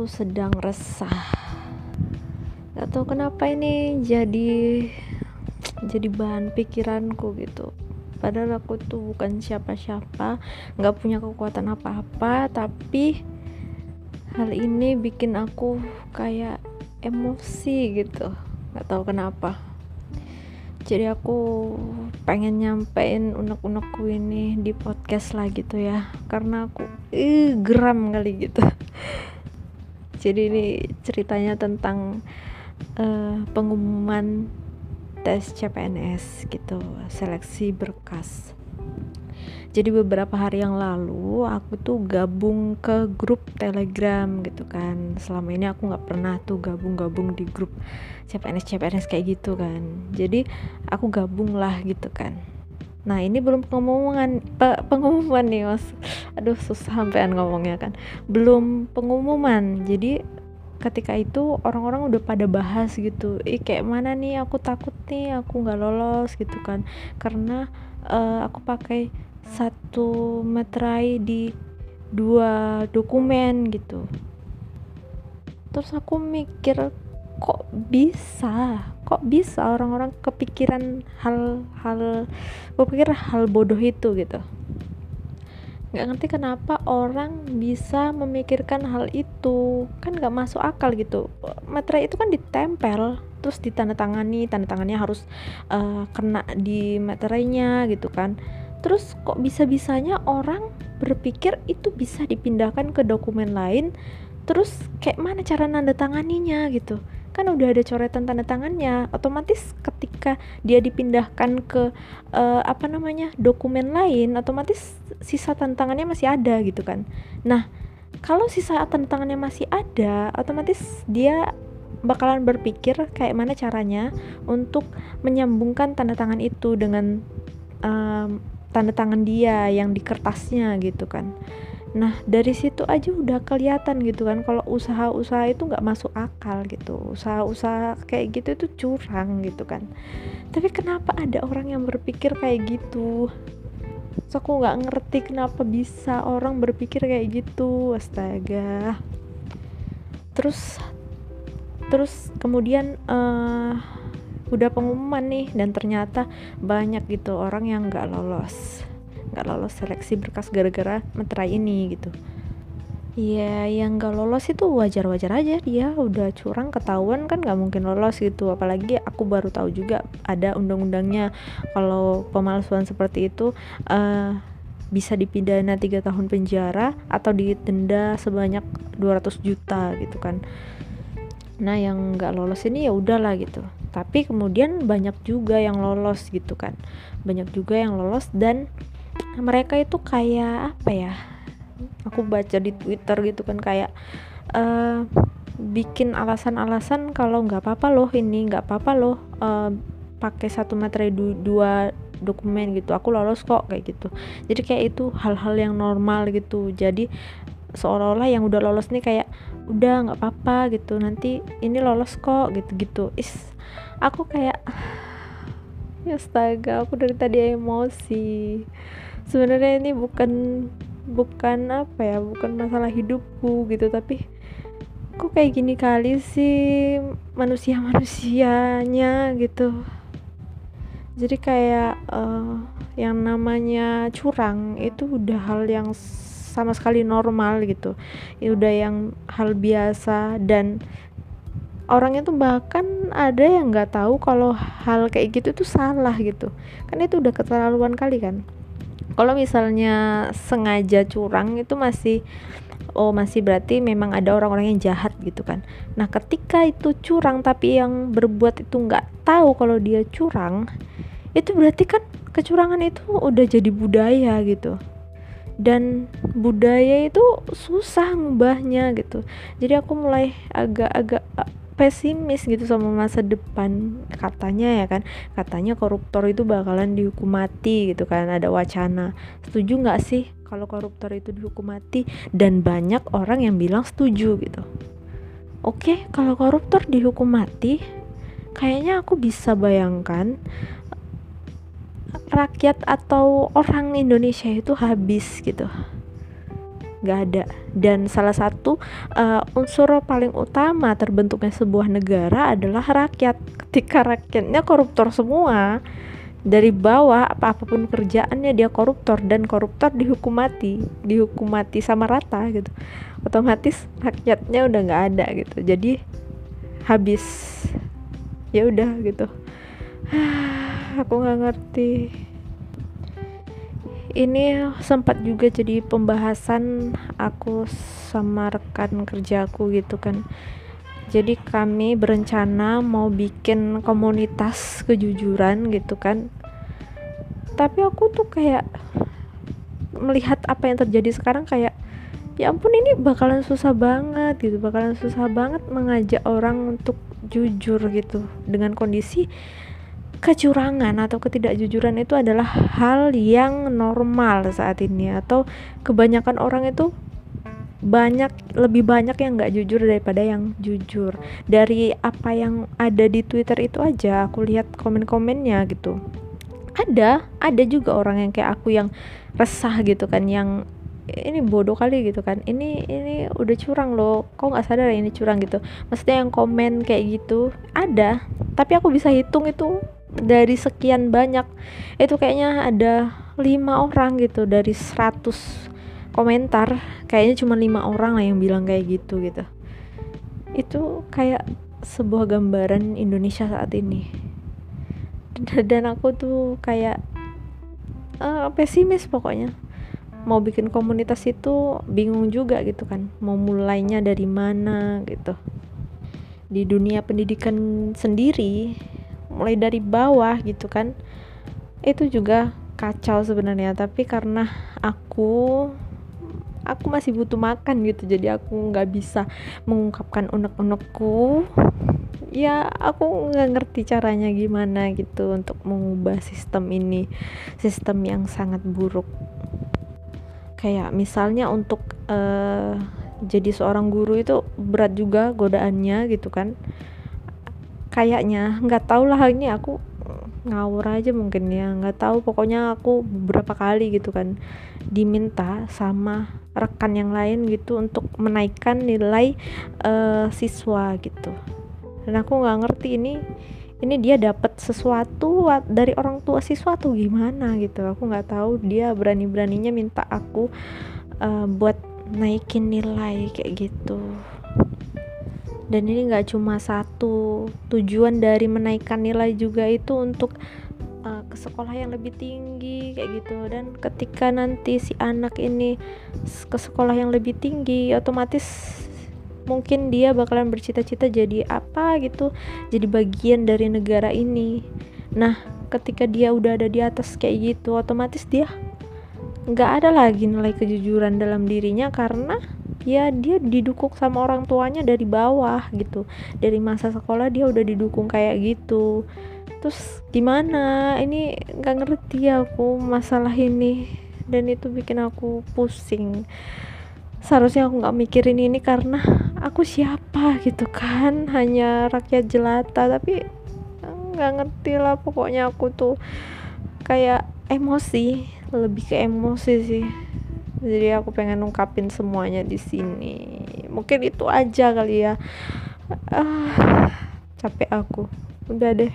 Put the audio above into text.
aku sedang resah. Gak tahu kenapa ini jadi jadi bahan pikiranku gitu. Padahal aku tuh bukan siapa-siapa nggak punya kekuatan apa-apa tapi hal ini bikin aku kayak emosi gitu. Nggak tahu kenapa. Jadi aku pengen nyampein unek-unekku ini di podcast lah gitu ya. Karena aku uh, geram kali gitu jadi ini ceritanya tentang uh, pengumuman tes CPNS gitu seleksi berkas. Jadi beberapa hari yang lalu aku tuh gabung ke grup telegram gitu kan. Selama ini aku nggak pernah tuh gabung-gabung di grup CPNS CPNS kayak gitu kan. Jadi aku gabung lah gitu kan nah ini belum pengumuman pe, pengumuman nih mas. Aduh susah sampean ngomongnya kan. Belum pengumuman. Jadi ketika itu orang-orang udah pada bahas gitu ih kayak mana nih? Aku takut nih aku nggak lolos gitu kan. Karena uh, aku pakai satu meterai di dua dokumen gitu. Terus aku mikir kok bisa kok bisa orang-orang kepikiran hal-hal gue pikir hal bodoh itu gitu. Nggak ngerti kenapa orang bisa memikirkan hal itu. Kan nggak masuk akal gitu. Materai itu kan ditempel terus ditandatangani tanda tangannya harus uh, kena di materainya gitu kan. Terus kok bisa bisanya orang berpikir itu bisa dipindahkan ke dokumen lain terus kayak mana cara nanda tanganinya gitu kan udah ada coretan tanda tangannya. Otomatis ketika dia dipindahkan ke uh, apa namanya dokumen lain otomatis sisa tanda tangannya masih ada gitu kan. Nah kalau sisa tanda tangannya masih ada otomatis dia bakalan berpikir kayak mana caranya untuk menyambungkan tanda tangan itu dengan um, tanda tangan dia yang di kertasnya gitu kan Nah dari situ aja udah kelihatan gitu kan kalau usaha-usaha itu nggak masuk akal gitu. Usaha-usaha kayak gitu itu curang gitu kan. Tapi kenapa ada orang yang berpikir kayak gitu? So aku nggak ngerti kenapa bisa orang berpikir kayak gitu astaga. Terus terus kemudian uh, udah pengumuman nih dan ternyata banyak gitu orang yang nggak lolos nggak lolos seleksi berkas gara-gara meterai ini gitu. Ya yang nggak lolos itu wajar-wajar aja dia udah curang ketahuan kan nggak mungkin lolos gitu. Apalagi aku baru tahu juga ada undang-undangnya. Kalau pemalsuan seperti itu uh, bisa dipidana tiga tahun penjara atau didenda sebanyak 200 juta gitu kan. Nah yang nggak lolos ini ya udahlah gitu. Tapi kemudian banyak juga yang lolos gitu kan. Banyak juga yang lolos dan mereka itu kayak apa ya aku baca di twitter gitu kan kayak uh, bikin alasan-alasan kalau nggak apa-apa loh ini nggak apa-apa loh uh, pakai satu materi du dua dokumen gitu aku lolos kok kayak gitu. Jadi kayak itu hal-hal yang normal gitu. Jadi seolah-olah yang udah lolos nih kayak udah nggak apa-apa gitu. Nanti ini lolos kok gitu-gitu. Is aku kayak astaga aku dari tadi emosi. Sebenarnya ini bukan bukan apa ya bukan masalah hidupku gitu tapi kok kayak gini kali sih manusia manusianya gitu. Jadi kayak uh, yang namanya curang itu udah hal yang sama sekali normal gitu. Ya udah yang hal biasa dan orangnya tuh bahkan ada yang nggak tahu kalau hal kayak gitu tuh salah gitu. Kan itu udah keterlaluan kali kan. Kalau misalnya sengaja curang itu masih oh masih berarti memang ada orang-orang yang jahat gitu kan. Nah ketika itu curang tapi yang berbuat itu nggak tahu kalau dia curang itu berarti kan kecurangan itu udah jadi budaya gitu. Dan budaya itu susah ngubahnya gitu. Jadi aku mulai agak-agak pesimis gitu sama masa depan. Katanya ya kan katanya koruptor itu bakalan dihukum mati gitu kan ada wacana. Setuju nggak sih kalau koruptor itu dihukum mati? Dan banyak orang yang bilang setuju gitu. Oke kalau koruptor dihukum mati kayaknya aku bisa bayangkan rakyat atau orang Indonesia itu habis gitu nggak ada. Dan salah satu uh, unsur paling utama terbentuknya sebuah negara adalah rakyat. Ketika rakyatnya koruptor semua dari bawah apa apa pun kerjaannya dia koruptor dan koruptor dihukum mati dihukum mati sama rata gitu. Otomatis rakyatnya udah nggak ada gitu. Jadi habis ya udah gitu. Aku nggak ngerti ini sempat juga jadi pembahasan aku sama rekan kerjaku gitu kan. Jadi kami berencana mau bikin komunitas kejujuran gitu kan. Tapi aku tuh kayak melihat apa yang terjadi sekarang kayak ya ampun ini bakalan susah banget gitu. Bakalan susah banget mengajak orang untuk jujur gitu. Dengan kondisi kecurangan atau ketidakjujuran itu adalah hal yang normal saat ini atau kebanyakan orang itu banyak lebih banyak yang nggak jujur daripada yang jujur. Dari apa yang ada di Twitter itu aja aku lihat komen-komennya gitu. Ada ada juga orang yang kayak aku yang resah gitu kan yang ini bodoh kali gitu kan. Ini ini udah curang loh kok nggak sadar ya ini curang gitu. Maksudnya yang komen kayak gitu ada. Tapi aku bisa hitung itu dari sekian banyak itu kayaknya ada lima orang gitu dari 100 komentar. Kayaknya cuma lima orang lah yang bilang kayak gitu gitu. Itu kayak sebuah gambaran Indonesia saat ini. Dan aku tuh kayak uh, pesimis pokoknya. Mau bikin komunitas itu bingung juga gitu kan. Mau mulainya dari mana gitu. Di dunia pendidikan sendiri mulai dari bawah gitu kan. Itu juga kacau sebenarnya tapi karena aku aku masih butuh makan gitu jadi aku nggak bisa mengungkapkan unek-unekku. Ya aku nggak ngerti caranya gimana gitu untuk mengubah sistem ini sistem yang sangat buruk. Kayak misalnya untuk uh, jadi seorang guru itu berat juga godaannya gitu kan kayaknya nggak tahu lah ini aku ngawur aja mungkin ya nggak tahu. Pokoknya aku beberapa kali gitu kan diminta sama rekan yang lain gitu untuk menaikkan nilai uh, siswa gitu. Dan aku nggak ngerti ini ini dia dapat sesuatu dari orang tua siswa tuh gimana gitu. Aku nggak tahu dia berani beraninya minta aku uh, buat naikin nilai kayak gitu dan ini nggak cuma satu tujuan dari menaikkan nilai juga itu untuk uh, ke sekolah yang lebih tinggi kayak gitu. Dan ketika nanti si anak ini ke sekolah yang lebih tinggi otomatis mungkin dia bakalan bercita-cita jadi apa gitu jadi bagian dari negara ini. Nah ketika dia udah ada di atas kayak gitu otomatis dia nggak ada lagi nilai kejujuran dalam dirinya karena ya dia didukung sama orang tuanya dari bawah gitu. Dari masa sekolah dia udah didukung kayak gitu. Terus gimana? Ini nggak ngerti aku masalah ini. Dan itu bikin aku pusing. Seharusnya aku nggak mikirin ini karena aku siapa gitu kan? Hanya rakyat jelata. Tapi nggak ngerti lah pokoknya aku tuh kayak emosi. Lebih ke emosi sih jadi aku pengen ungkapin semuanya di sini. Mungkin itu aja kali ya. Ah, capek aku. Udah deh